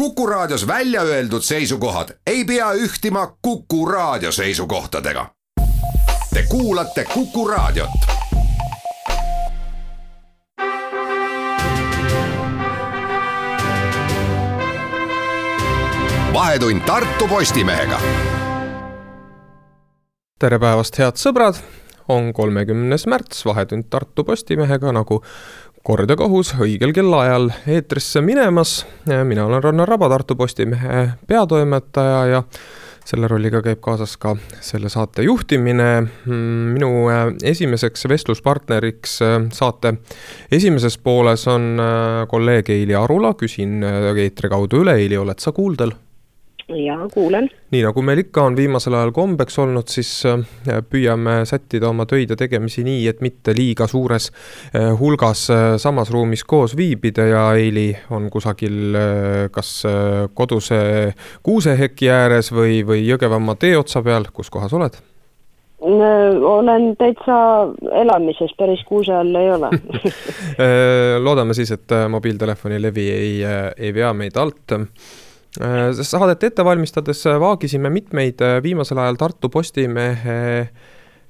Kuku Raadios välja öeldud seisukohad ei pea ühtima Kuku Raadio seisukohtadega. Te kuulate Kuku Raadiot. vahetund Tartu Postimehega. tere päevast, head sõbrad on kolmekümnes märts, Vahetund Tartu Postimehega nagu kord ja kohus õigel kellaajal eetrisse minemas. mina olen Rannar Raba, Tartu Postimehe peatoimetaja ja selle rolliga käib kaasas ka selle saate juhtimine. minu äh, esimeseks vestluspartneriks äh, saate esimeses pooles on äh, kolleeg Eili Arula, küsin eetri kaudu üle, Eili, oled sa kuuldel? Jaa, kuulen. nii nagu meil ikka on viimasel ajal kombeks olnud, siis äh, püüame sättida oma töid ja tegemisi nii, et mitte liiga suures äh, hulgas äh, samas ruumis koos viibida ja Eili on kusagil kas koduse kuuseheki ääres või, või Jõgevamaa tee otsa peal, kus kohas oled? olen täitsa elamises, päris kuuse all ei ole loodame siis, et mobiiltelefoni levi ei, ei vea meid alt saadet ette valmistades äh, vaagisime mitmeid äh, viimasel ajal Tartu Postimehe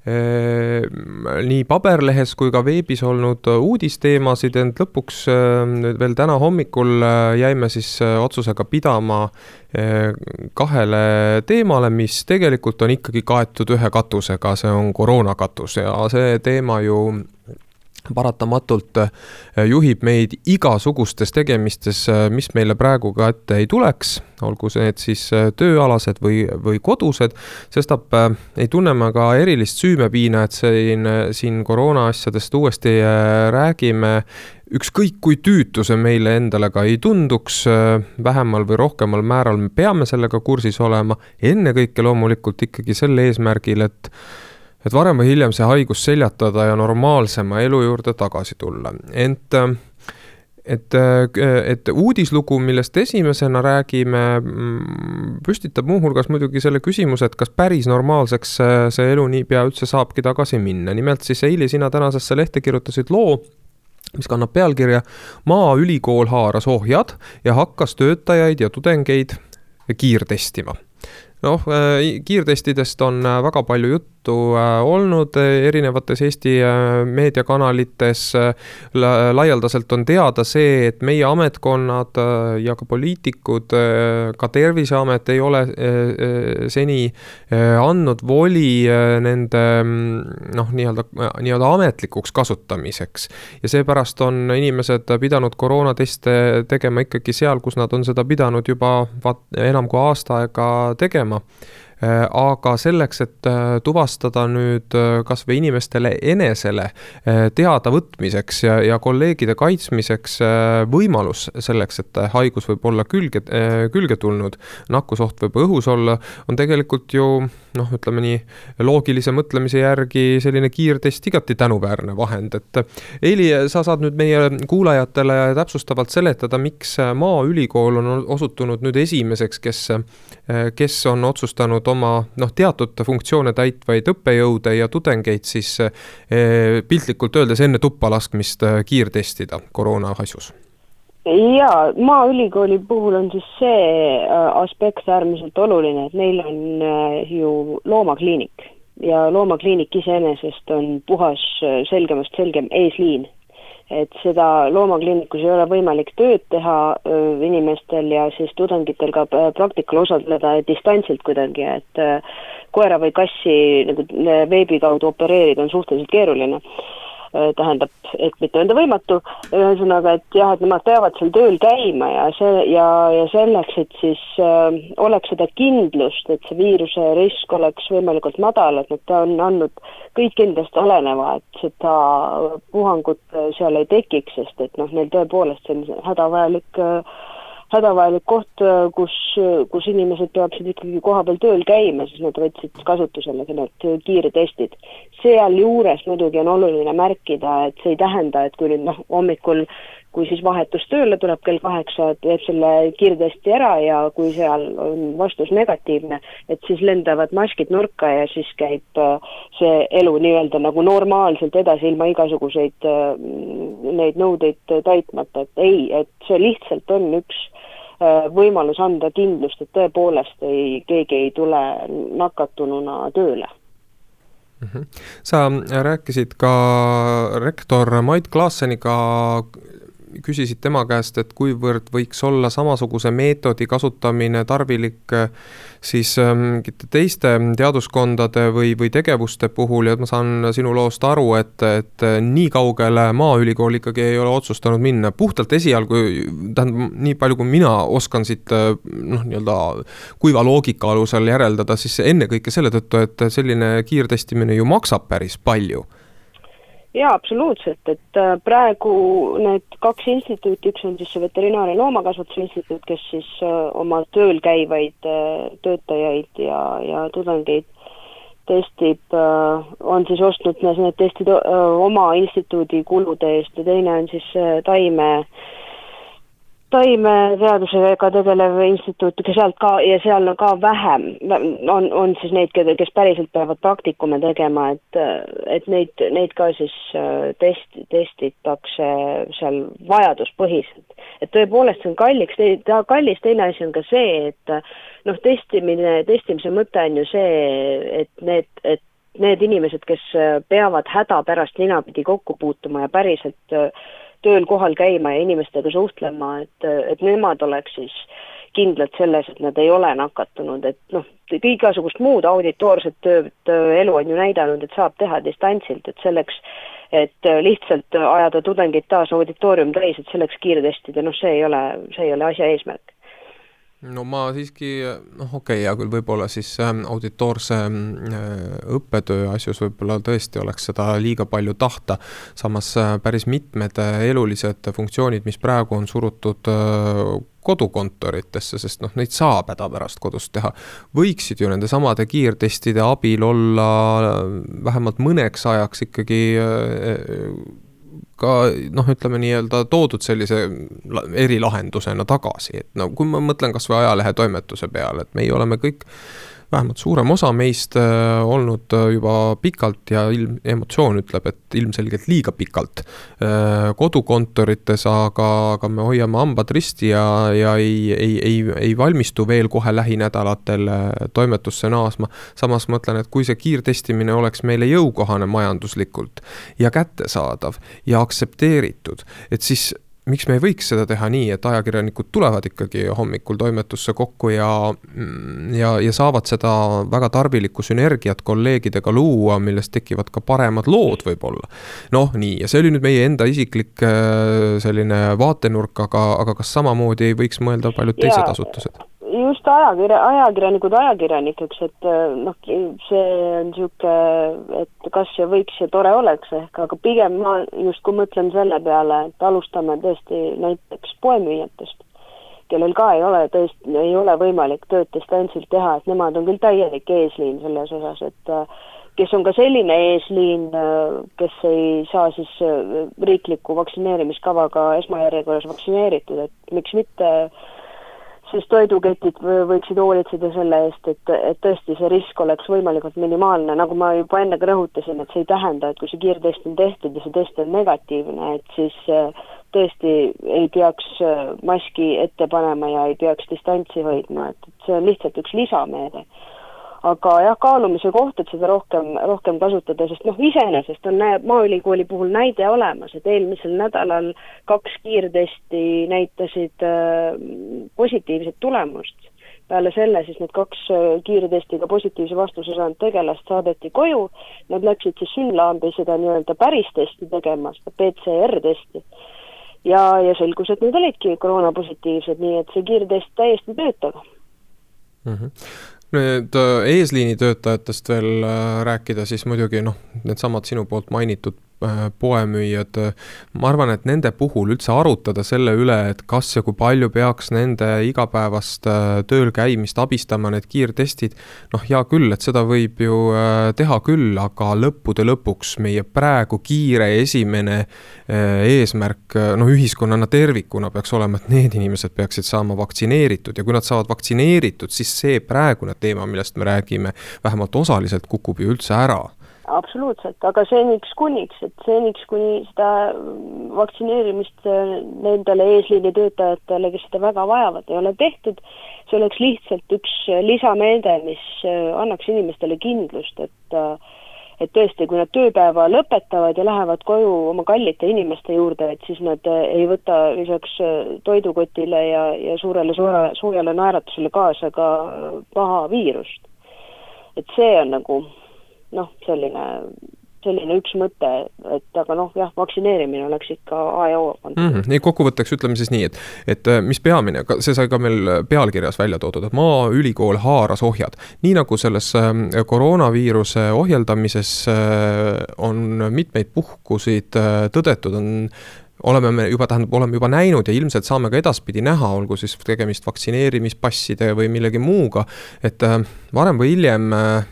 nii paberlehes kui ka veebis olnud uudisteemasid, ent lõpuks veel täna hommikul jäime siis otsusega pidama kahele teemale, mis tegelikult on ikkagi kaetud ühe katusega, see on koroonakatus. Ja see teema ju paratamatult äh, juhib meid igasugustes tegemistes, äh, mis meile praegu ka ette ei tuleks, olgu need siis äh, tööalased või, või kodused, sestap ei tunne ma ka erilist süümepiina, et siin, siin koroona asjadest uuesti räägime. Ükskõik kui tüütu see meile endale ka ei tunduks, vähemal või rohkemal määral me peame sellega kursis olema, ennekõike loomulikult ikkagi sel eesmärgil, et et varem või hiljem see haigus seljatada ja normaalsema elu juurde tagasi tulla, ent et, et uudislugu, millest esimesena räägime, mm, püstitab muuhulgas muidugi selle küsimuse, et kas päris normaalseks see elu niipea üldse saabki tagasi minna. nimelt siis eile sina tänasesse lehte kirjutasid loo, mis kannab pealkirja Maaülikool haaras ohjad ja hakkas töötajaid ja tudengeid kiirtestima noh, kiirtestidest on väga palju juttu juttu äh, olnud äh, erinevates Eesti äh, meediakanalites. laialdaselt on teada see, et meie ametkonnad ja ka poliitikud, ka Terviseamet ei ole seni andnud voli nende mm, noh, nii-öelda, nii-öelda ametlikuks kasutamiseks. ja seepärast on inimesed pidanud koroonateste tegema ikkagi seal, kus nad on seda pidanud juba vaat enam kui aasta aega tegema aga selleks, et äh, tuvastada nüüd äh, kasvõi inimestele enesele teadavõtmiseks ja, ja kolleegide kaitsmiseks võimalus selleks, et haigus võib olla külge, külge tulnud, nakkusoht võib õhus olla, on tegelikult ju noh, ütleme nii, loogilise mõtlemise järgi selline kiirtest igati tänuväärne vahend, et Eili, sa saad nüüd meie kuulajatele täpsustavalt seletada, miks Maaülikool on osutunud nüüd esimeseks, kes, kes on otsustanud oma noh, teatud funktsioone täitvaid õppejõude ja tudengeid siis eh, piltlikult öeldes enne tuppa laskmist eh, kiirtestida koroona asjus? jaa, Maaülikooli puhul on siis see äh, aspekt äärmiselt oluline, et neil on äh, ju loomakliinik ja loomakliinik iseenesest on puhas äh, selgemast selgem eesliin et seda loomakliinikus ei ole võimalik tööd teha öö, inimestel ja siis tudengitel ka praktikal osaleda distantsilt kuidagi, et öö, koera või kassi nagu veebi kaudu opereerida on suhteliselt keeruline. Äh, tähendab, et mitte öelda võimatu, ühesõnaga, et jah, et nemad peavad seal tööl käima ja see ja, ja selleks, et siis äh, oleks seda kindlust, et see viiruse risk oleks võimalikult madal, et nad on andnud kõik endast oleneva, et seda puhangut seal ei tekiks, sest et noh, neil tõepoolest see on hädavajalik äh, hädavajalik koht, kus, kus inimesed peaksid ikkagi kohapeal tööl käima, siis nad võtsid kasutusele need kiirtestid. sealjuures muidugi on oluline märkida, et see ei tähenda, et kui nüüd noh, hommikul kui siis vahetus tööle tuleb kell kaheksa, teeb selle kiirtesti ära ja kui seal on vastus negatiivne, et siis lendavad maskid nurka ja siis käib äh, see elu nii-öelda nagu normaalselt edasi, ilma igasuguseid äh, neid nõudeid täitmata, et ei, et see lihtsalt on üks võimalus anda kindlust, et tõepoolest ei, keegi ei tule nakatununa tööle. -hmm. sa rääkisid ka rektor Mait Klaasseniga küsisid tema käest, et kuivõrd võiks olla samasuguse meetodi kasutamine tarvilik äh, siis ähm, mingite teiste teaduskondade või, või tegevuste puhul ja ma saan sinu loost aru, et, et nii kaugele Maaülikool ikkagi ei ole otsustanud minna, puhtalt esialgu, tähendab, nii palju, kui mina oskan siit äh, noh, nii-öelda kuiva loogika alusel järeldada, siis ennekõike selle tõttu, et selline kiirtestimine ju maksab päris palju jaa, absoluutselt, et äh, praegu need kaks instituuti, üks on siis see Veterinaar- ja Loomakasvatuse Instituut, kes siis äh, oma tööl käivaid äh, töötajaid ja, ja tudengeid testib, on siis ostnud need testid oma instituudi kulude eest ja teine on siis taime äh, taimeteadusega tegelev instituut, sealt ka ja seal on ka vähem, on, on siis neid, keda, kes päriselt peavad praktikume tegema, et, et neid, neid ka siis äh, test, testitakse seal vajaduspõhiselt. et tõepoolest see on kalliks, kallis, teine asi on ka see, et noh, testimine, testimise mõte on ju see, et need, et need inimesed, kes peavad hädapärast ninapidi kokku puutuma ja päriselt äh, tööl kohal käima ja inimestega suhtlema, et, et nemad oleks siis kindlad selles, et nad ei ole nakatunud, et noh, igasugust muud auditoorset tööd, elu on ju näidanud, et saab teha distantsilt, et selleks, et lihtsalt ajada tudengid taas auditoorium täis, et selleks kiirtestida, noh, see ei ole, see ei ole asja eesmärk no ma siiski, noh okei okay,, hea küll, võib-olla siis ähm, auditoorse äh, õppetöö asjus võib-olla tõesti oleks seda liiga palju tahta, samas äh, päris mitmed äh, elulised funktsioonid, mis praegu on surutud kodukontoritesse, sest noh, neid saab hädapärast kodus teha, võiksid ju nendesamade kiirtestide abil olla vähemalt mõneks ajaks ikkagi ka noh, ütleme nii-öelda toodud sellise erilahendusena tagasi, et no kui ma mõtlen kasvõi ajalehetoimetuse peale, et meie oleme kõik vähemalt suurem osa meist äh, olnud äh, juba pikalt ja ilm, emotsioon ütleb, et ilmselgelt liiga pikalt äh, kodukontorites, aga, aga me hoiame hambad risti ja, ja ei, ei, ei, ei valmistu veel kohe lähinädalatel toimetusse naasma. samas mõtlen, et kui see kiirtestimine oleks meile jõukohane majanduslikult ja kättesaadav ja aktsepteeritud, et siis miks me ei võiks seda teha nii, et ajakirjanikud tulevad ikkagi hommikul toimetusse kokku ja, mm, ja, ja saavad seda väga tarvilikku sünergiat kolleegidega luua, millest tekivad ka paremad lood võib-olla. noh, nii, ja see oli nüüd meie enda isiklik äh, selline vaatenurk, aga, aga kas samamoodi ei võiks mõelda paljud teised ja, asutused? Just ajakirja, ajakirjanikud ajakirjanikeks, et äh, noh, see on niisugune, et kas ja võiks ja tore oleks ehk, aga pigem ma justkui mõtlen selle peale, et alustame tõesti näiteks poemüüjatest, kellel ka ei ole tõesti, ei ole võimalik tööd distantsilt teha, et nemad on küll täielik eesliin selles osas, et äh, kes on ka selline eesliin, äh, kes ei saa siis riikliku vaktsineerimiskavaga esmajärjekorras vaktsineeritud, et miks mitte äh, siis toiduketid võiksid hoolitseda selle eest, et, et tõesti see risk oleks võimalikult minimaalne, nagu ma juba enne ka rõhutasin, et see ei tähenda, et kui see kiirtest on tehtud ja see test on negatiivne, et siis äh, tõesti ei peaks äh, maski ette panema ja ei peaks distantsi hoidma, et, et see on lihtsalt üks lisameede aga jah, kaalumise koht, et seda rohkem, rohkem kasutada, sest noh, iseenesest on Maaülikooli puhul näide olemas, et eelmisel nädalal kaks kiirtesti näitasid äh, positiivset tulemust. peale selle siis need kaks äh, kiirtestiga positiivse vastuse saanud tegelast saadeti koju, nad läksid siis Synlabi seda nii-öelda päris testi tegema, seda PCR-testi ja, ja selgus, et need olidki koroonapositiivsed, nii et see kiirtest täiesti töötab mm. -hmm nüüd äh, eesliini töötajatest veel äh, rääkida, siis muidugi noh, needsamad sinu poolt mainitud poemüüjad, ma arvan, et nende puhul üldse arutada selle üle, et kas ja kui palju peaks nende igapäevast äh, tööl käimist abistama need kiirtestid, noh, hea küll, et seda võib ju äh, teha küll, aga lõppude lõpuks meie praegu kiire esimene eesmärk, noh, ühiskonnana tervikuna peaks olema, et need inimesed peaksid saama vaktsineeritud ja kui nad saavad vaktsineeritud, siis see praegune teema, millest me räägime, vähemalt osaliselt kukub ju üldse ära absoluutselt, aga seniks kuniks, et seniks, kuni seda vaktsineerimist äh, nendele eesliinitöötajatele, kes seda väga vajavad, ei ole tehtud, see oleks lihtsalt üks lisameede, mis äh, annaks inimestele kindlust, et äh, et tõesti, kui nad tööpäeva lõpetavad ja lähevad koju oma kallite inimeste juurde, et siis nad ei võta lisaks toidukotile ja, ja suurele soojale, soojale naeratusele kaasa ka paha viirust. et see on nagu noh, selline, selline üks mõte, et aga noh, jah, vaktsineerimine oleks ikka A ja O mm. -hmm. nii kokkuvõtteks ütleme siis nii, et, et äh, mis peamine, see sai ka meil pealkirjas välja toodud, et Maaülikool haaras ohjad. nii nagu selles äh, koroonaviiruse ohjeldamises äh, on mitmeid puhkusid tõdetud, on oleme me juba, tähendab, oleme juba näinud ja ilmselt saame ka edaspidi näha, olgu siis tegemist vaktsineerimispasside või millegi muuga, et varem või hiljem äh,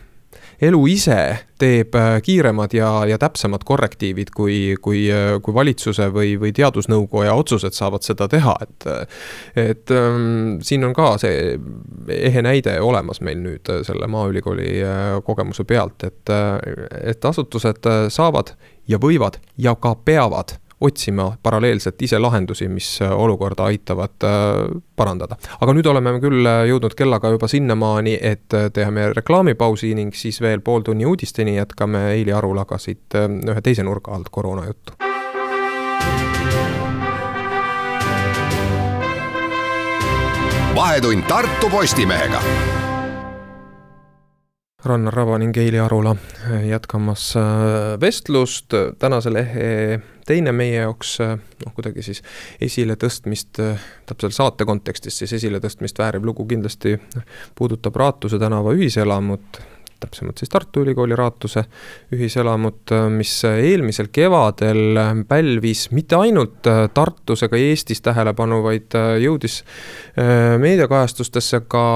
elu ise teeb äh, kiiremad ja, ja täpsemad korrektiivid, kui, kui, äh, kui valitsuse või, või teadusnõukoja otsused saavad seda teha, et. et ähm, siin on ka see ehe näide olemas meil nüüd selle Maaülikooli äh, kogemuse pealt, et, et asutused saavad ja võivad ja ka peavad otsima paralleelselt ise lahendusi, mis äh, olukorda aitavad äh, parandada. aga nüüd oleme küll äh, jõudnud kellaga juba sinnamaani, et teeme reklaamipausi ning siis veel pooltunni uudisteni jätkame Eili Arulaga siit ühe teise nurga alt koroonajuttu. vahetund Tartu Postimehega Rannar Raba ning Eili Arula jätkamas vestlust tänase lehe teine meie jaoks noh, kuidagi siis esiletõstmist, täpselt saate kontekstis siis esiletõstmist vääriv lugu kindlasti puudutab Raatuse tänava ühiselamut, täpsemalt siis Tartu Ülikooli Raatuse ühiselamut, mis eelmisel kevadel pälvis mitte ainult Tartus ega Eestis tähelepanu, vaid jõudis meediakajastustesse ka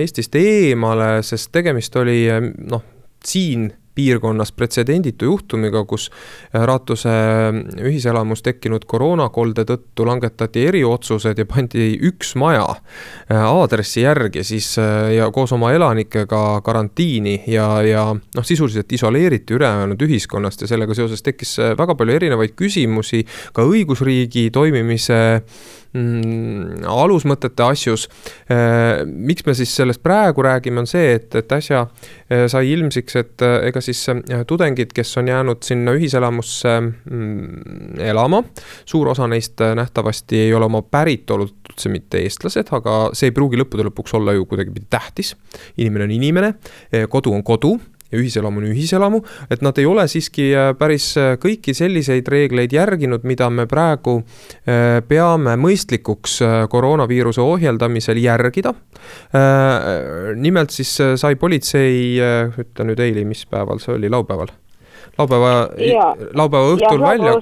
Eestist eemale, sest tegemist oli noh, siin piirkonnas pretsedenditu juhtumiga, kus äh, Raatuse äh, ühiselamus tekkinud koroonakolde tõttu langetati eriotsused ja pandi üks maja äh, aadressi järgi siis ja koos oma elanikega karantiini ja, ja noh, sisuliselt isoleeriti ülejäänud ühiskonnast ja sellega seoses tekkis väga palju erinevaid küsimusi ka õigusriigi toimimise mm, alusmõtete asjus. Äh, miks me siis sellest praegu räägime, on see, et, et äsja äh, sai ilmsiks, et äh, ega siis tudengid, kes on jäänud sinna ühiselamusse mm, elama, suur osa neist nähtavasti ei ole oma päritolult üldse mitte eestlased, aga see ei pruugi lõppude lõpuks olla ju kuidagipidi tähtis. inimene on inimene, kodu on kodu ja ühiselamu on ühiselamu, et nad ei ole siiski äh, päris äh, kõiki selliseid reegleid järginud, mida me praegu äh, peame mõistlikuks koroonaviiruse ohjeldamisel järgida. nimelt siis sai politsei, ütle nüüd Eili, mis päeval see oli, laupäeval? Laupäeva, laupäeva õhtul ja, välja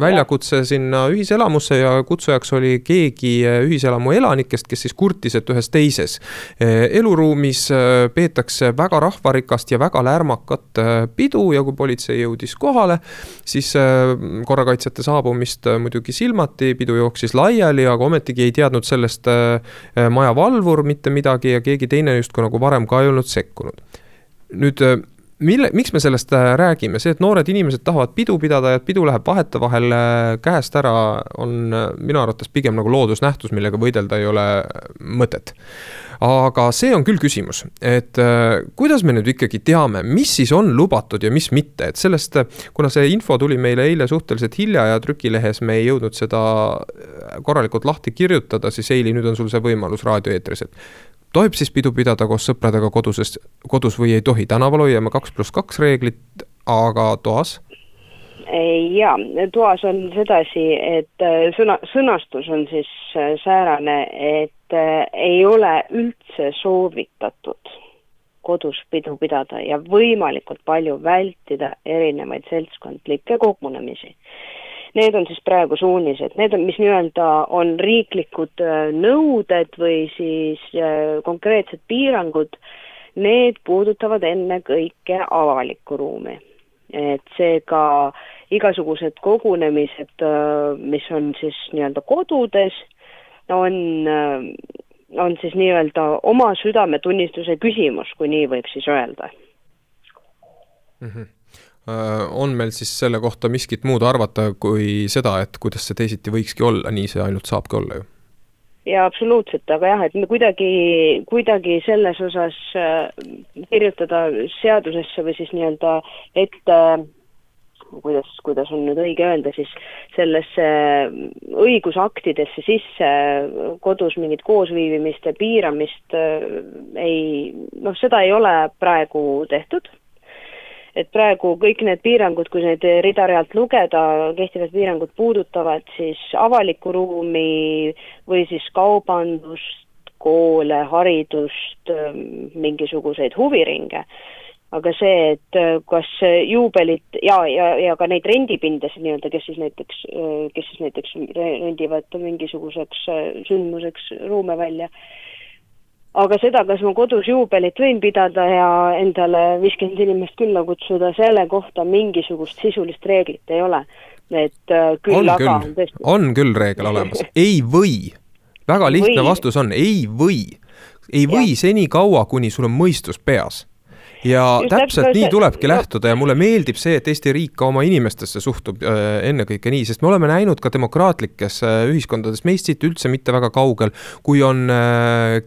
väljakutse sinna ühiselamusse ja kutsujaks oli keegi eh, ühiselamu elanikest, kes siis kurtis, et ühes teises eh, eluruumis eh, peetakse väga rahvarikast ja väga lärmakat pidu ja kui politsei jõudis kohale, siis korrakaitsjate saabumist muidugi silmati, pidu jooksis laiali, aga ometigi ei teadnud sellest maja valvur mitte midagi ja keegi teine justkui nagu varem ka ei olnud sekkunud. nüüd mille, miks me sellest äh, räägime, see, et noored inimesed tahavad pidu pidada ja et pidu läheb vahetevahel äh, käest ära, on äh, minu arvates pigem nagu loodusnähtus, millega võidelda ei ole mõtet. aga see on küll küsimus, et kuidas me nüüd ikkagi teame, mis siis on lubatud ja mis mitte, et sellest, kuna see info tuli meile eile suhteliselt hilja ja trükilehes me ei jõudnud seda korralikult lahti kirjutada, siis Eili, nüüd on sul see võimalus raadioeetris, et tohib siis pidu pidada koos sõpradega koduses, kodus või ei tohi, tänaval hoiame kaks pluss kaks reeglit, aga toas? jaa, toas on sedasi, et äh, sõna, sõnastus on siis äh, säärane, et äh, ei ole üldse soovitatud kodus pidu pidada ja võimalikult palju vältida erinevaid seltskondlikke kogunemisi need on siis praegu suunised, need on, mis nii-öelda on riiklikud äh, nõuded või siis äh, konkreetsed piirangud, need puudutavad ennekõike avalikku ruumi. et seega igasugused kogunemised, äh, mis on siis nii-öelda kodudes, on, on siis nii-öelda oma südametunnistuse küsimus, kui nii võib siis öelda mm. -hmm on meil siis selle kohta miskit muud arvata kui seda, et kuidas see teisiti võikski olla, nii see ainult saabki olla ju? jaa, absoluutselt, aga jah, et me kuidagi, kuidagi selles osas kirjutada seadusesse või siis nii-öelda ette kuidas, kuidas on nüüd õige öelda siis, sellesse õigusaktidesse sisse kodus mingit koosviibimist ja piiramist ei, noh, seda ei ole praegu tehtud et praegu kõik need piirangud, kui neid rida-realt lugeda, kehtivad piirangud puudutavad siis avalikku ruumi või siis kaubandust, koole, haridust, mingisuguseid huviringe. Aga see, et kas juubelit ja, ja, ja ka neid rendipindasid nii-öelda, kes siis näiteks, kes siis näiteks rendivad mingisuguseks sündmuseks ruume välja, aga seda, kas ma kodus juubelit võin pidada ja endale viiskümmend inimest külla kutsuda, selle kohta mingisugust sisulist reeglit ei ole. et küll on aga küll, tõesti... on küll reegel olemas, ei või. väga lihtne või. vastus on ei või. ei või senikaua, kuni sul on mõistus peas ja Just täpselt nii tulebki lähtuda ja mulle meeldib see, et Eesti riik ka oma inimestesse suhtub äh, ennekõike nii, sest me oleme näinud ka demokraatlikes äh, ühiskondades, meist siit üldse mitte väga kaugel, kui on äh,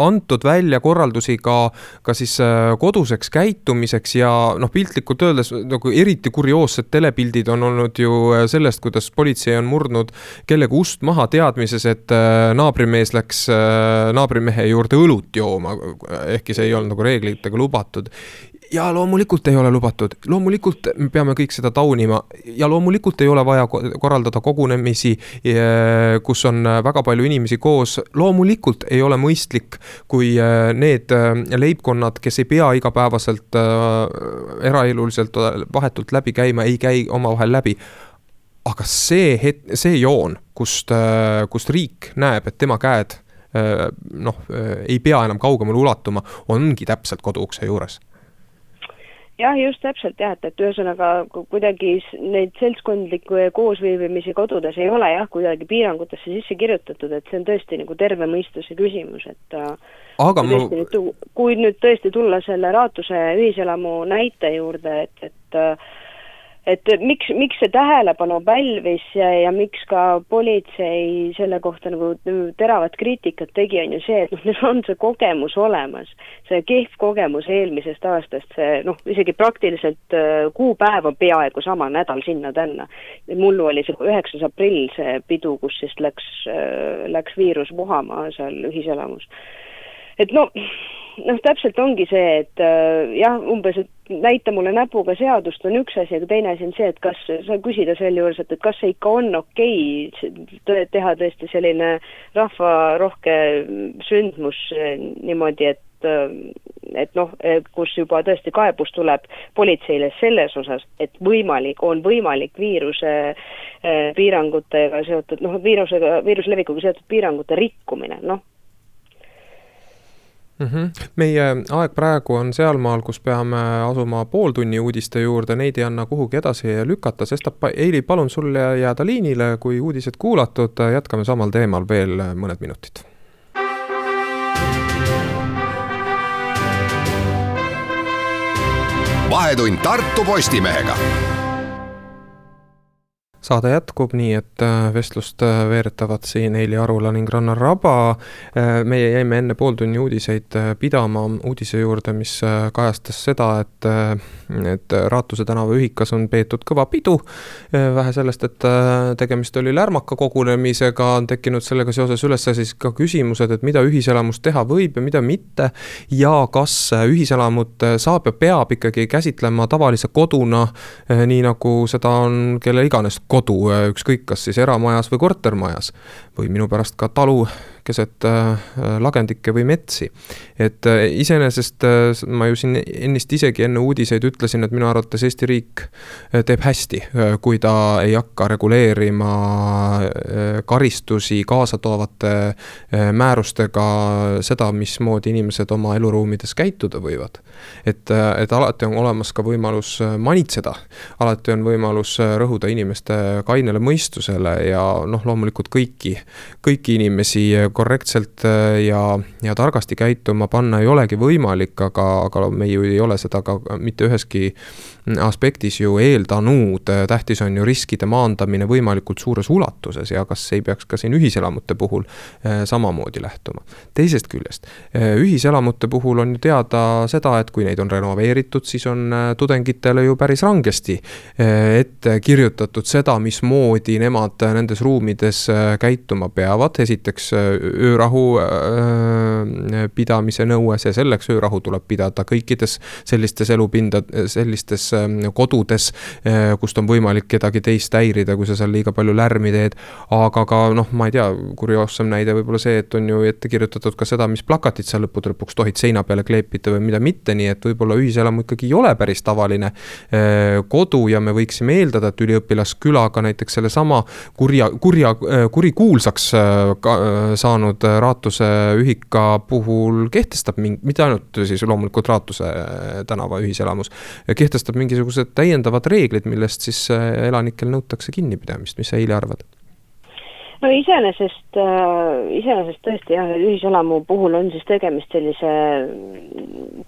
antud välja korraldusi ka, ka siis koduseks käitumiseks ja noh, piltlikult öeldes nagu eriti kurioossed telepildid on olnud ju sellest, kuidas politsei on murdnud kellegi ust maha teadmises, et naabrimees läks naabrimehe juurde õlut jooma, ehkki see ei olnud nagu reeglite reeglitega lubatud. ja loomulikult ei ole lubatud, loomulikult me peame kõik seda taunima ja loomulikult ei ole vaja korraldada kogunemisi, eh, kus on väga palju inimesi koos. loomulikult ei ole mõistlik, kui eh, need eh, leibkonnad, kes ei pea igapäevaselt eraeluliselt vahetult läbi käima, ei käi omavahel läbi aga see het-, see joon, kust, kust riik näeb, et tema käed noh, äh, ei pea enam kaugemale ulatuma, ongi täpselt koduukse juures. Jah, just täpselt jah, et, et ühesõnaga kuidagi neid seltskondlikke koosviibimisi kodudes ei ole jah, kuidagi piirangutesse sisse kirjutatud, et see on tõesti nagu terve mõistuse küsimus, et äh, aga ma nüüd, kui nüüd tõesti tulla selle Raatuse ühiselamu näite juurde, et, et et miks, miks see tähelepanu pälvis ja, ja miks ka politsei selle kohta nagu teravat kriitikat tegi, on ju see, et noh, neil on see kogemus olemas. see kehv kogemus eelmisest aastast, see noh, isegi praktiliselt äh, kuupäev on peaaegu sama, nädal sinna-tänna. mullu oli see üheksas aprill, see pidu, kus siis läks, äh, läks viirus vohama seal ühiselamus. et no noh, täpselt ongi see, et äh, jah, umbes, et näita mulle näpuga seadust on üks asi, aga teine asi on see, et kas, sa küsida sealjuures, et, et kas see ikka on okei okay, teha tõesti selline rahvarohke sündmus eh, niimoodi, et eh, et noh, kus juba tõesti kaebus tuleb politseile selles osas, et võimalik, on võimalik viiruse eh, piirangutega seotud, noh, viirusega, viiruse levikuga seotud piirangute rikkumine, noh, mm. -hmm. meie aeg praegu on sealmaal, kus peame asuma pooltunni uudiste juurde, neid ei anna kuhugi edasi lükata, sestap Eili, palun sul jääda liinile, kui uudised kuulatud, jätkame samal teemal veel mõned minutid. vahetund Tartu Postimehega saade jätkub nii, et äh, vestlust äh, veeretavad siin Heili Arula ning Rannar Raba. Äh, meie jäime enne pooltunni uudiseid pidama uudise juurde, mis kajastas seda, et, et Raatuse tänava ühikas on peetud kõva pidu. vähe sellest, et tegemist oli lärmaka kogunemisega, on tekkinud sellega seoses üles siis ka küsimused, et mida ühiselamust teha võib ja mida mitte. ja kas ühiselamut saab ja peab ikkagi käsitlema tavalise koduna, nii nagu seda on kelle iganes kodu, ükskõik kas siis eramajas või kortermajas või minu pärast ka talu keset äh, lagendikke või metsi. et äh, iseenesest äh, ma ju siin ennist isegi enne uudiseid ütlesin, et minu arvates Eesti riik teeb hästi, kui ta ei hakka reguleerima karistusi kaasa toovate määrustega seda, mismoodi inimesed oma eluruumides käituda võivad. Et, et alati on olemas ka võimalus manitseda, alati on võimalus rõhuda inimeste kainele mõistusele ja noh, loomulikult kõiki kõiki inimesi korrektselt ja, ja targasti käituma panna ei olegi võimalik, aga, aga me ju ei ole seda ka mitte üheski aspektis ju eeldanud, tähtis on ju riskide maandamine võimalikult suures ulatuses ja kas ei peaks ka siin ühiselamute puhul samamoodi lähtuma. teisest küljest, ühiselamute puhul on ju teada seda, et kui neid on renoveeritud, siis on eh, tudengitele ju päris rangesti ette kirjutatud seda, mismoodi nemad nendes ruumides käituma peavad, esiteks öörahu pidamise nõue, see selleks, öörahu tuleb pidada kõikides sellistes elupinda, sellistes kodudes, kust on võimalik kedagi teist häirida, kui sa seal liiga palju lärmi teed. aga ka noh, ma ei tea, kurioossem näide võib-olla see, et on ju ette kirjutatud ka seda, mis plakatid sa lõppude lõpuks tohid seina peale kleepida või mida mitte, nii et võib-olla ühiselamu ikkagi ei ole päris tavaline kodu ja me võiksime eeldada, et üliõpilasküla ka näiteks sellesama kurja, kurja, kurikuulsaks saanud Raatuse ühika puhul kehtestab mingi, mitte ainult siis loomulikult Raatuse tänava ühiselamus, kehtestab mingisugused täiendavad reeglid, millest siis elanikel nõutakse kinnipidamist, mis sa, Heili, arvad? No iseenesest, äh, iseenesest tõesti jah, ühiselamu puhul on siis tegemist sellise,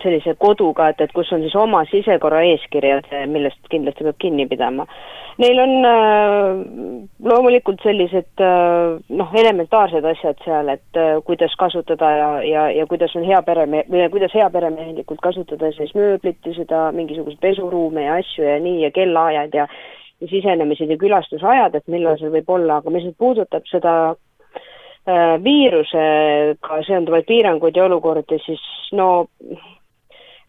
sellise koduga, et, et kus on siis oma sisekorra eeskirjad, millest kindlasti peab kinni pidama. Neil on äh, loomulikult sellised äh, noh, elementaarsed asjad seal, et äh, kuidas kasutada ja, ja, ja kuidas on hea pereme-, või kuidas heaperemehelikult kasutada siis mööblit ja seda mingisuguseid pesuruume ja asju ja nii ja kellaajad ja sisenemised ja külastusajad, et millal see võib olla, aga mis nüüd puudutab seda äh, viirusega seonduvaid piiranguid ja olukordi, siis no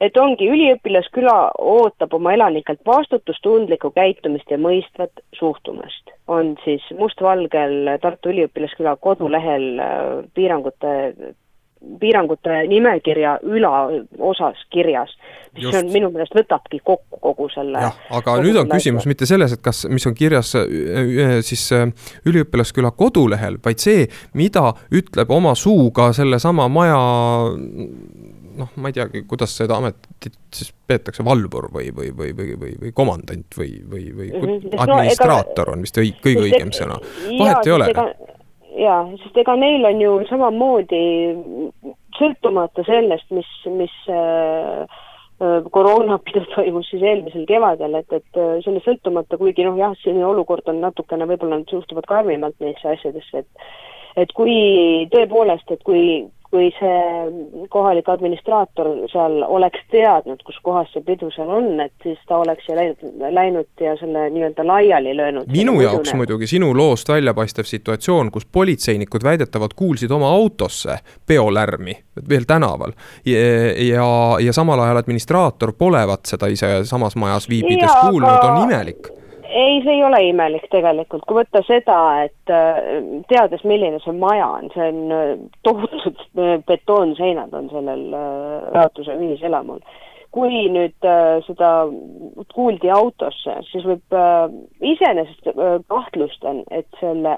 et ongi, üliõpilasküla ootab oma elanikelt vastutustundlikku käitumist ja mõistvat suhtumist. on siis mustvalgel Tartu Üliõpilasküla kodulehel äh, piirangute piirangute nimekirja ülaosas kirjas, mis Just. on minu meelest võtabki kokku kogu selle. jah, aga nüüd on küsimus mitte selles, et kas, mis on kirjas äh, äh, siis äh, üliõpilasküla kodulehel, vaid see, mida ütleb oma suuga sellesama maja noh, ma ei teagi, kuidas seda ametit siis peetakse, valvur või, või, või, või, või, või komandant või, või, või -hmm. administraator on vist õig, kõige õigem sõna, vahet ei ole jaa, sest ega neil on ju samamoodi sõltumata sellest, mis, mis äh, äh koroonapidu toimus siis eelmisel kevadel, et, et äh, selle sõltumata, kuigi noh, jah, selline olukord on natukene, võib-olla nad suhtuvad karmimalt neisse asjadesse, et et kui tõepoolest, et kui, kui see kohalik administraator seal oleks teadnud, kus kohas see pidu seal on, et siis ta oleks ju läinud, läinud ja selle nii-öelda laiali löönud. minu jaoks udune. muidugi sinu loost väljapaistev situatsioon, kus politseinikud väidetavalt kuulsid oma autosse peolärmi veel tänaval ja, ja, ja samal ajal administraator polevat seda ise samas majas viibides ja, kuulnud on imelik ei, see ei ole imelik tegelikult, kui võtta seda, et äh, teades, milline see maja on, see on äh, tohutud äh, betoonseinad on sellel jaotuse ühiselamul. kui nüüd seda kuuldi autosse, siis võib iseenesest kahtlustan, et selle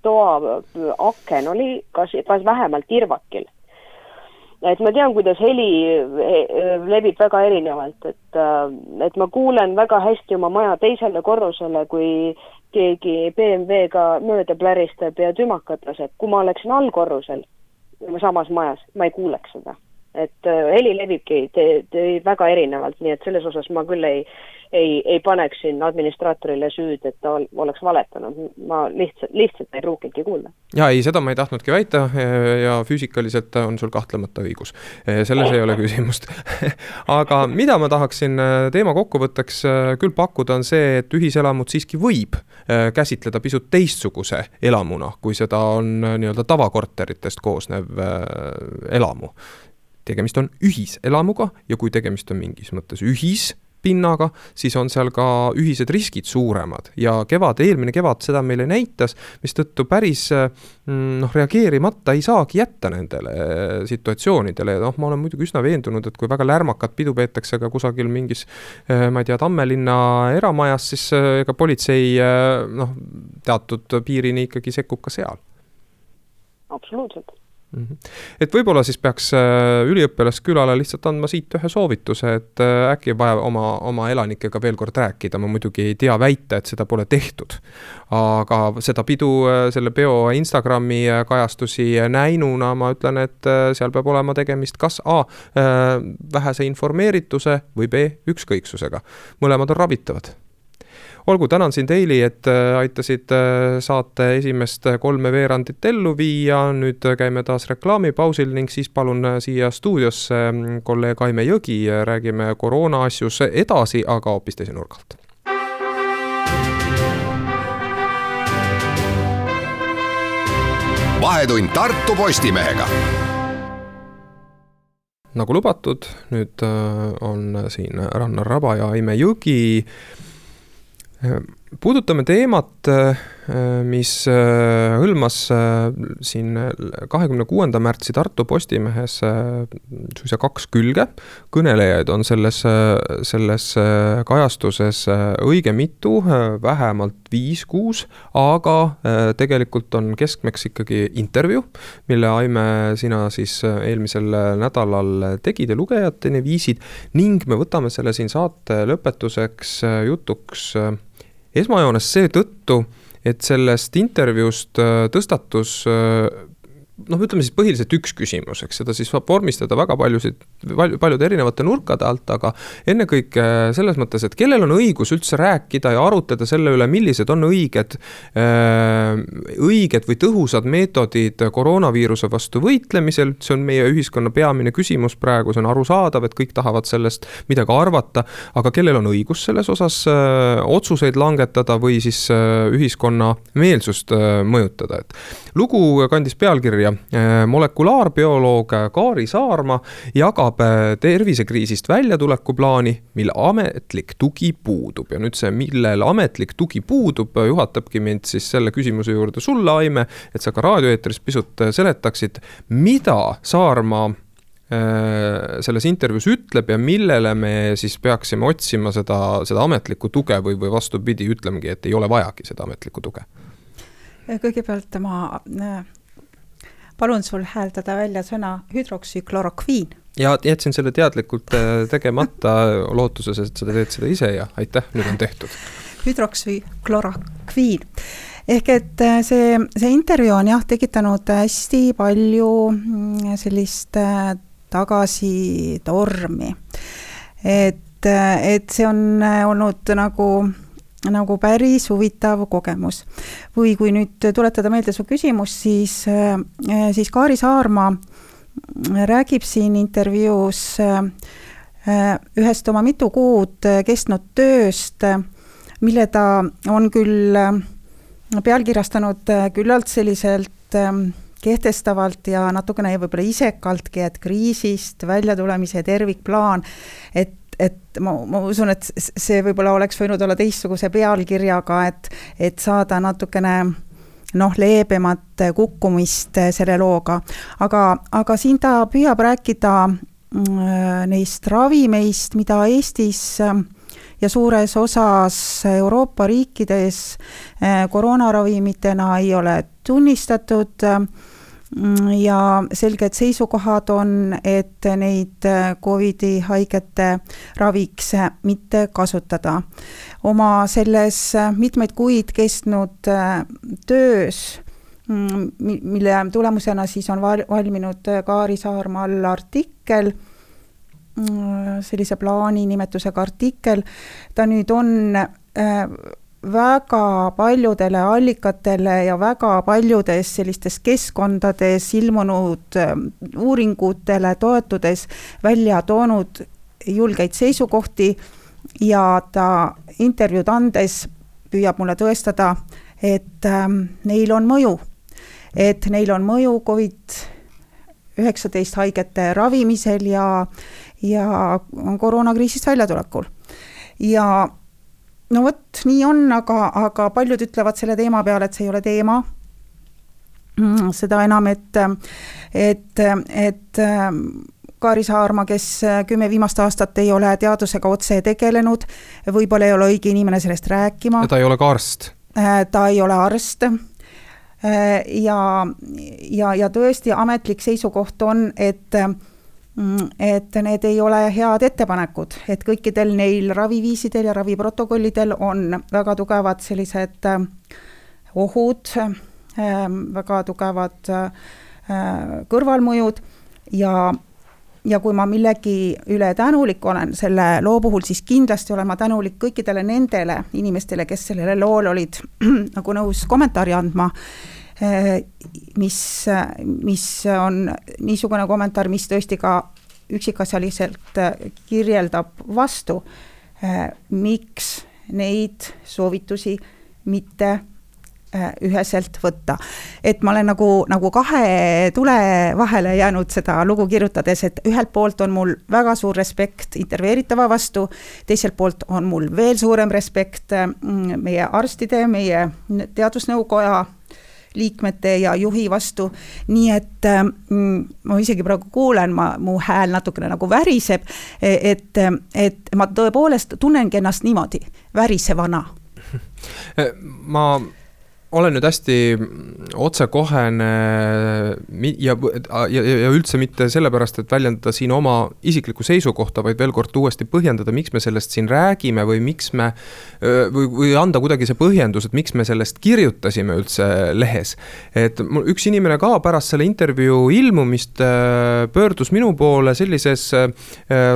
toa aken oli kas, kas vähemalt tirvakil et ma tean, kuidas heli levib väga erinevalt, et, äh, et ma kuulen väga hästi oma maja teisele korrusele, kui keegi BMW-ga mööda pläristab ja tümakat laseb. kui ma oleksin allkorrusel, samas majas, ma ei kuuleks seda. Et äh, heli levibki te, te, väga erinevalt, nii et selles osas ma küll ei, ei, ei paneks siin administraatorile süüd, et ta oleks valetanud, ma lihtsalt, lihtsalt ei pruukinudki kuulda. ja ei, seda ma ei tahtnudki väita ja füüsikaliselt on sul kahtlemata õigus, selles ei ole küsimust. Aga mida ma tahaksin äh, teema kokkuvõtteks äh, küll pakkuda, on see, et ühiselamut siiski võib käsitleda pisut teistsuguse elamuna, kui seda on nii-öelda tavakorteritest koosnev elamu tegemist on ühiselamuga ja kui tegemist on mingis mõttes ühis pinnaga, siis on seal ka ühised riskid suuremad ja kevad, eelmine kevad seda meile näitas, mistõttu päris mm, noh, reageerimata ei saagi jätta nendele situatsioonidele ja noh, ma olen muidugi üsna veendunud, et kui väga lärmakat pidu peetakse ka kusagil mingis eh, ma ei tea, Tammelinna eramajas, siis ega politsei noh, teatud piirini ikkagi sekkub ka seal. absoluutselt. Et võib-olla siis peaks äh, üliõpilaskülale lihtsalt andma siit ühe soovituse, et äh, äkki vaja oma, oma elanikega veel kord rääkida, ma muidugi ei tea väita, et seda pole tehtud. aga seda pidu, äh, selle peo Instagrami kajastusi näinuna ma ütlen, et seal peab olema tegemist kas A vähese informeerituse või B ükskõiksusega. mõlemad on ravitavad olgu, tänan sind, Heili, et äh, aitasid äh, saate esimest kolme veerandit ellu viia, nüüd käime taas reklaamipausil ning siis palun äh, siia stuudiosse mm, kolleeg Aime Jõgi, räägime koroona asjus edasi, aga hoopis teise nurga alt. vahetund Tartu Postimehega. Nagu lubatud, nüüd on siin Rannar Raba ja Aime Jõgi puudutame teemat, mis äh, hõlmas äh, siin kahekümne kuuenda märtsi Tartu Postimehes äh, suisa kaks külge. kõnelejaid on selles, selles kajastuses õige mitu, vähemalt viis-kuus, aga tegelikult on keskmeks ikkagi intervjuu, mille Aime, sina siis eelmisel nädalal tegid ja lugejateni viisid ning me võtame selle siin saate lõpetuseks jutuks esmajoones seetõttu, et sellest intervjuust äh, tõstatus äh, noh, ütleme siis põhiliselt üks küsimus, eks seda siis saab vormistada väga paljusid, paljude erinevate nurkade alt, aga ennekõike selles mõttes, et kellel on õigus üldse rääkida ja arutleda selle üle, millised on õiged, äh, õiged või tõhusad meetodid koroonaviiruse vastu võitlemisel, see on meie ühiskonna peamine küsimus praegu, see on arusaadav, et kõik tahavad sellest midagi arvata, aga kellel on õigus selles osas äh, otsuseid langetada või siis äh, ühiskonna meelsust mõjutada, et lugu kandis pealkirja Äh, molekulaarbioloog Kaari Saarma jagab äh, tervisekriisist väljatuleku plaani, mille ametlik tugi puudub ja nüüd see, millel ametlik tugi puudub, juhatabki mind siis selle küsimuse juurde sulle, Aime, et sa ka raadioeetris pisut äh, seletaksid, mida Saarma selles intervjuus ütleb ja millele me siis peaksime otsima seda, seda ametlikku tuge või, või vastupidi, ütlemegi, et ei ole vajagi seda ametlikku tuge? kõigepealt ma palun sul hääldada välja sõna hüdroksüklorokviin. ja jätsin selle teadlikult äh, tegemata lootuses, et sa teed seda ise ja aitäh, nüüd on tehtud. hüdroksüklorokviin ehk et äh, see, see intervjuu on jah, tekitanud hästi palju mm, sellist äh, tagasitormi. et, et see on olnud nagu nagu päris huvitav kogemus. või kui nüüd tuletada meelde su küsimust, siis, äh, siis Kaari Saarma räägib siin intervjuus äh, ühest oma mitu kuud kestnud tööst, mille ta on küll pealkirjastanud küllalt selliselt kehtestavalt ja natukene võib-olla isekaltki, et kriisist väljatulemise tervikplaan, et et ma, ma usun, et see võib-olla oleks võinud olla teistsuguse pealkirjaga, et, et saada natukene noh, leebemat kukkumist selle looga. aga, aga siin ta püüab rääkida mm, neist ravimeist, mida Eestis ja suures osas Euroopa riikides eh, koroonaravimitena ei ole tunnistatud Mm, ja selged seisukohad on, et neid äh, Covidi haigete raviks mitte kasutada. oma selles äh, mitmeid kuid kestnud äh, töös, mm, mille tulemusena siis on valminud Kaari Saarmal artikkel, mm, sellise plaani nimetusega artikkel, ta nüüd on väga paljudele allikatele ja väga paljudes sellistes keskkondades ilmunud ähm, uuringutele toetudes välja toonud julgeid seisukohti ja ta intervjuud andes püüab mulle tõestada, et ähm, neil on mõju, et neil on mõju Covid üheksateist haigete ravimisel ja, ja koroonakriisist väljatulekul. ja no vot, nii on, aga, aga paljud ütlevad selle teema peale, et see ei ole teema. Mm, seda enam, et, et, et Kaari Saarma, kes kümme viimast aastat ei ole teadusega otse tegelenud, võib-olla ei ole õige inimene sellest rääkima. ta ei ole ka arst? Äh, ta ei ole arst ja, ja, ja tõesti ametlik seisukoht on, et et need ei ole head ettepanekud, et kõikidel neil raviviisidel ja raviprotokollidel on väga tugevad sellised ohud, väga tugevad kõrvalmõjud ja ja kui ma millegi üle tänulik olen selle loo puhul, siis kindlasti olen ma tänulik kõikidele nendele inimestele, kes sellele loole olid nagu nõus kommentaari andma. Eh, mis, mis on niisugune kommentaar, mis tõesti ka üksikasjaliselt kirjeldab vastu, eh, miks neid soovitusi mitte Äh, üheselt võtta. et ma olen nagu, nagu kahe tule vahele jäänud seda lugu kirjutades, et ühelt poolt on mul väga suur respekt intervjueeritava vastu, teiselt poolt on mul veel suurem respekt meie arstide, meie teadusnõukoja liikmete ja juhi vastu, nii et mm, ma isegi praegu kuulen, ma, mu hääl natukene nagu väriseb, et, et ma tõepoolest tunnengi ennast niimoodi, värisevana. ma olen nüüd hästi otsekohene ja, ja, ja üldse mitte sellepärast, et väljendada siin oma isiklikku seisukohta, vaid veel kord uuesti põhjendada, miks me sellest siin räägime või miks me. või, või anda kuidagi see põhjendus, et miks me sellest kirjutasime üldse lehes. et mul üks inimene ka pärast selle intervjuu ilmumist pöördus minu poole sellises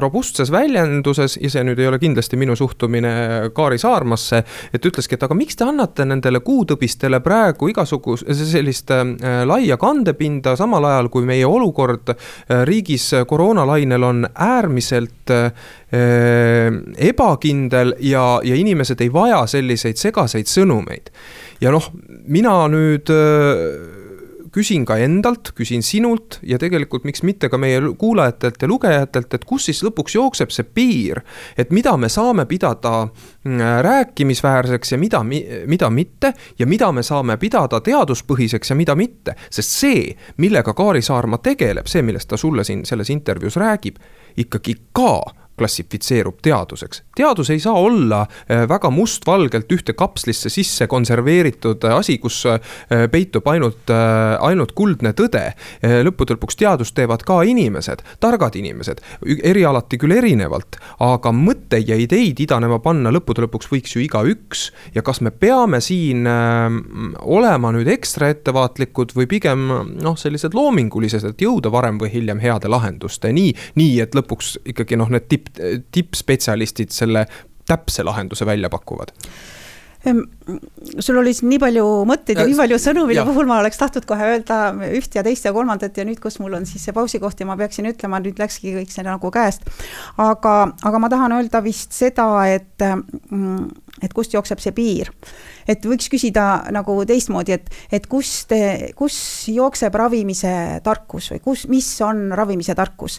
robustses väljenduses ja see nüüd ei ole kindlasti minu suhtumine Kaari Saarmasse. et ütleski, et aga miks te annate nendele kuutõbistele inimestele praegu igasugust sellist äh, laia kandepinda, samal ajal kui meie olukord äh, riigis koroonalainel on äärmiselt äh, ebakindel ja, ja inimesed ei vaja selliseid segaseid sõnumeid. ja noh, mina nüüd küsin ka endalt, küsin sinult ja tegelikult miks mitte ka meie kuulajatelt ja lugejatelt, et kus siis lõpuks jookseb see piir. et mida me saame pidada mm, rääkimisväärseks ja mida, mida mitte ja mida me saame pidada teaduspõhiseks ja mida mitte. sest see, millega Kaari Saarma tegeleb, see, millest ta sulle siin selles intervjuus räägib, ikkagi ka klassifitseerub teaduseks. teadus ei saa olla äh, väga mustvalgelt ühte kapslisse sisse konserveeritud äh, asi, kus äh, peitub ainult, ainult kuldne tõde. lõppude lõpuks teadust teevad ka inimesed, targad inimesed, erialati küll erinevalt, aga mõtteid ja ideid idanema panna lõppude lõpuks võiks ju igaüks. ja kas me peame siin olema nüüd ekstra ettevaatlikud või pigem noh, sellised loomingulised, et jõuda varem või hiljem heade lahendusteni, nii et lõpuks ikkagi noh, need tipp tipp, tippspetsialistid selle täpse lahenduse välja pakuvad? Sul oli siin nii palju mõtteid ja äh, nii palju sõnu, mille puhul ma oleks tahtnud kohe öelda üht ja teist ja kolmandat ja nüüd, kus mul on siis see pausikoht ja ma peaksin ütlema, nüüd läkski kõik see nagu käest. aga, aga ma tahan öelda vist seda, et, mm, et kust jookseb see piir. et võiks küsida nagu teistmoodi, et, et kus te, kus jookseb ravimise tarkus või kus, mis on ravimise tarkus?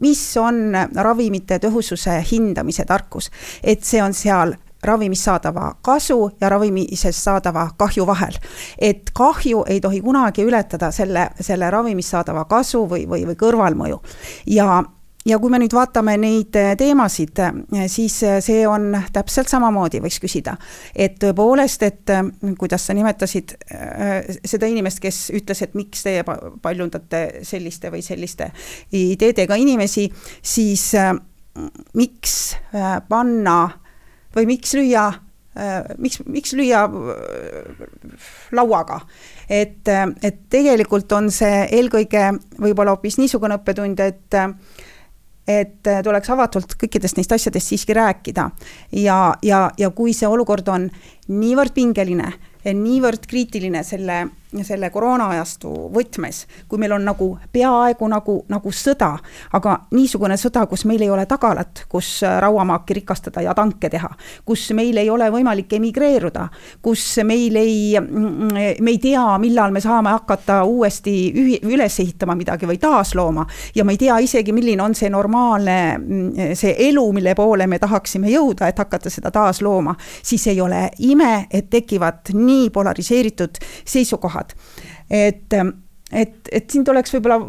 mis on ravimite tõhususe hindamise tarkus, et see on seal ravimist saadava kasu ja ravimises saadava kahju vahel. et kahju ei tohi kunagi ületada selle, selle ravimist saadava kasu või, või, või kõrvalmõju. ja ja kui me nüüd vaatame neid teemasid, siis see on täpselt samamoodi, võiks küsida. et tõepoolest, et kuidas sa nimetasid seda inimest, kes ütles, et miks teie paljundate selliste või selliste ideedega inimesi, siis miks panna või miks lüüa äh, miks, miks lüüa äh, lauaga. et, äh, et tegelikult on see eelkõige võib-olla hoopis niisugune õppetund, et et tuleks avatult kõikidest neist asjadest siiski rääkida. ja, ja, ja kui see olukord on niivõrd pingeline, niivõrd kriitiline selle selle koroonaajastu võtmes, kui meil on nagu peaaegu nagu, nagu sõda, aga niisugune sõda, kus meil ei ole tagalat, kus rauamaaki rikastada ja tanke teha, kus meil ei ole võimalik emigreeruda, kus meil ei, me ei tea, millal me saame hakata uuesti ühi-, üles ehitama midagi või taaslooma ja me ei tea isegi, milline on see normaalne, see elu, mille poole me tahaksime jõuda, et hakata seda taaslooma, siis ei ole ime, et tekivad nii polariseeritud seisukohad, tahad. et, et, et siin tuleks võib-olla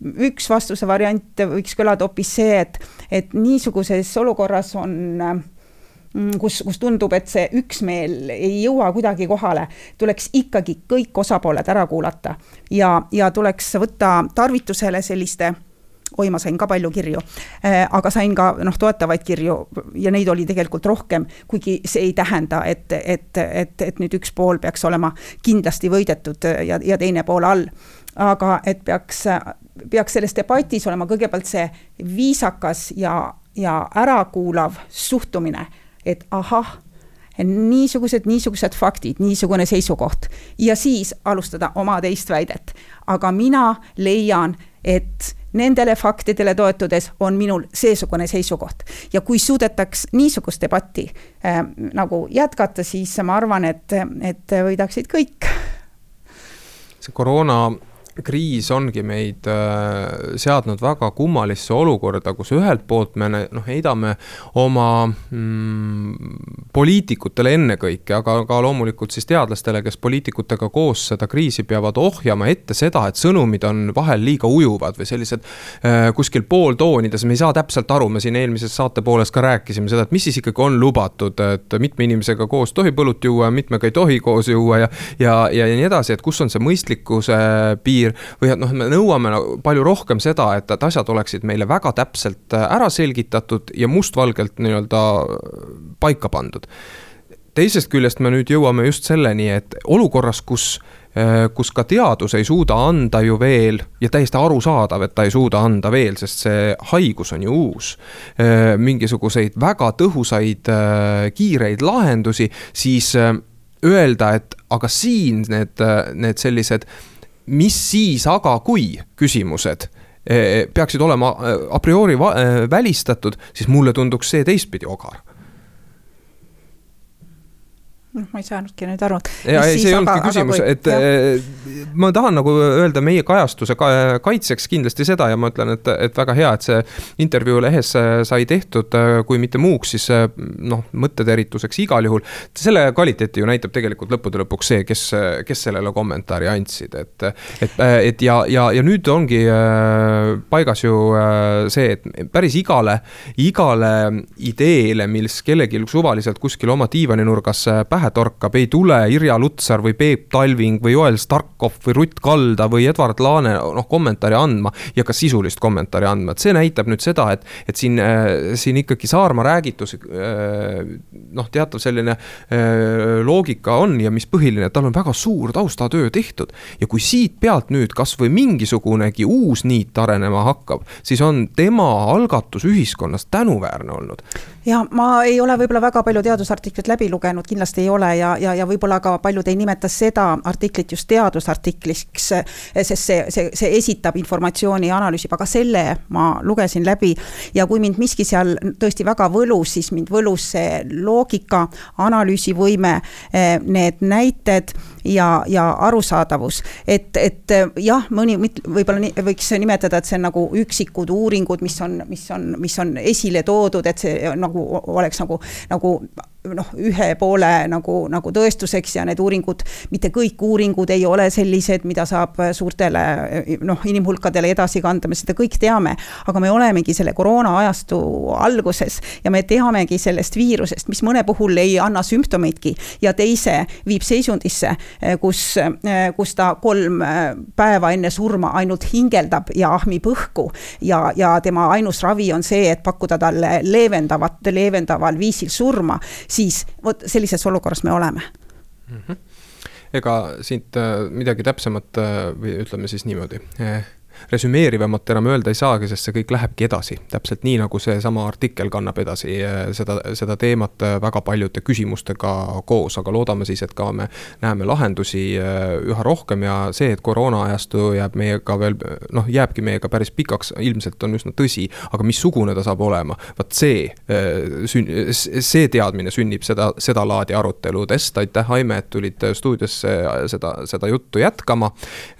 üks vastuse variant võiks kõlada hoopis see, et, et niisuguses olukorras on mm, kus, kus tundub, et see üksmeel ei jõua kuidagi kohale, tuleks ikkagi kõik osapooled ära kuulata ja, ja tuleks võtta tarvitusele selliste oi, ma sain ka palju kirju, äh, aga sain ka noh, toetavaid kirju ja neid oli tegelikult rohkem, kuigi see ei tähenda, et, et, et, et nüüd üks pool peaks olema kindlasti võidetud ja, ja teine pool all. aga et peaks, peaks selles debatis olema kõigepealt see viisakas ja, ja ärakuulav suhtumine, et ahah niisugused, niisugused faktid, niisugune seisukoht ja siis alustada oma teist väidet. aga mina leian, et nendele faktidele toetudes on minul seesugune seisukoht. ja kui suudetaks niisugust debatti äh, nagu jätkata, siis ma arvan, et, et võidaksid kõik. see koroona kriis ongi meid äh, seadnud väga kummalisse olukorda, kus ühelt poolt me noh, heidame oma mm, poliitikutele ennekõike, aga ka loomulikult siis teadlastele, kes poliitikutega koos seda kriisi peavad ohjama, ette seda, et sõnumid on vahel liiga ujuvad või sellised äh, kuskil pooltoonides, me ei saa täpselt aru, me siin eelmises saate pooles ka rääkisime seda, et mis siis ikkagi on lubatud, et mitme inimesega koos tohib õlut juua, mitmega ei tohi koos juua ja, ja, ja, ja nii edasi, et kus on see mõistlikkuse piir piir või et noh, me nõuame palju rohkem seda, et, et asjad oleksid meile väga täpselt äh, ära selgitatud ja mustvalgelt nii-öelda paika pandud. teisest küljest me nüüd jõuame just selleni, et olukorras, kus äh, kus ka teadus ei suuda anda ju veel ja täiesti arusaadav, et ta ei suuda anda veel, sest see haigus on ju uus. Äh, mingisuguseid väga tõhusaid kiireid lahendusi, siis öelda, et aga siin need, need sellised mis siis aga, kui küsimused eh, peaksid olema eh, a priori eh, välistatud, siis mulle tunduks see teistpidi ogar noh, ma ei saanudki nüüd aru. ja ei, see ei olnudki küsimus, et jah. Eh, ma tahan nagu öelda meie kajastuse kaitseks kindlasti seda ja ma ütlen, et, et väga hea, et see intervjuu lehes sai tehtud, kui mitte muuks, siis noh, mõtteterituseks igal juhul. selle kvaliteeti ju näitab tegelikult lõppude lõpuks see, kes, kes sellele kommentaari andsid, et, et, et ja, ja, ja nüüd ongi paigas ju see, et päris igale, igale ideele, mis kellelgi suvaliselt kuskil oma diivaninurgas pähe pähe torkab, ei tule Irja Lutsar või Peep Talving või Joel Starkov või Rutt Kalda või Edward Laane noh, kommentaari andma ja ka sisulist kommentaari andma, et see näitab nüüd seda, et, et siin, äh, siin ikkagi Saarma räägitus äh, noh, teatav selline äh, loogika on ja mis põhiline, tal on väga suur taustatöö tehtud. ja kui siit pealt nüüd kasvõi mingisugunegi uus niit arenema hakkab, siis on tema algatus ühiskonnas tänuväärne olnud ja ma ei ole võib-olla väga palju teadusartiklit läbi lugenud, kindlasti ei ole ja, ja, ja võib-olla ka paljud ei nimeta seda artiklit just teadusartikliks, sest see, see, see esitab informatsiooni ja analüüsib, aga selle ma lugesin läbi. ja kui mind miski seal tõesti väga võlus, siis mind võlus see loogika, analüüsivõime, need näited ja, ja arusaadavus. et, et jah, mõni võib-olla võiks nimetada, et see on nagu üksikud uuringud, mis on, mis on, mis on esile toodud, et see nagu oleks nagu, nagu noh, ühe poole nagu, nagu tõestuseks ja need uuringud, mitte kõik uuringud ei ole sellised, mida saab suurtele noh, inimhulkadele edasi kanda, me seda kõik teame. aga me olemegi selle koroona ajastu alguses ja me teamegi sellest viirusest, mis mõne puhul ei anna sümptomeidki ja teise viib seisundisse, kus, kus ta kolm päeva enne surma ainult hingeldab ja ahmib õhku. ja, ja tema ainus ravi on see, et pakkuda talle leevendavat, leevendaval viisil surma siis vot sellises olukorras me oleme mm. -hmm. ega siit äh, midagi täpsemat äh, või ütleme siis niimoodi eh resümeerivamat enam öelda ei saagi, sest see kõik lähebki edasi. täpselt nii, nagu seesama artikkel kannab edasi eh, seda, seda teemat eh, väga paljude küsimustega koos, aga loodame siis, et ka me näeme lahendusi eh, üha rohkem ja see, et koroona ajastu jääb meiega veel noh, jääbki meiega päris pikaks, ilmselt on üsna tõsi, aga missugune ta saab olema, vot see sün-, see teadmine sünnib seda, sedalaadi aruteludest, aitäh, Aime, et tulid stuudiosse seda, seda juttu jätkama.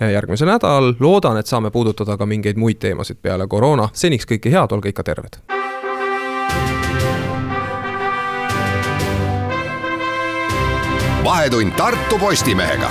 järgmisel nädalal loodan, et saame puudutada puudutada ka mingeid muid teemasid peale koroona. seniks kõike head, olge ikka terved. vahetund Tartu Postimehega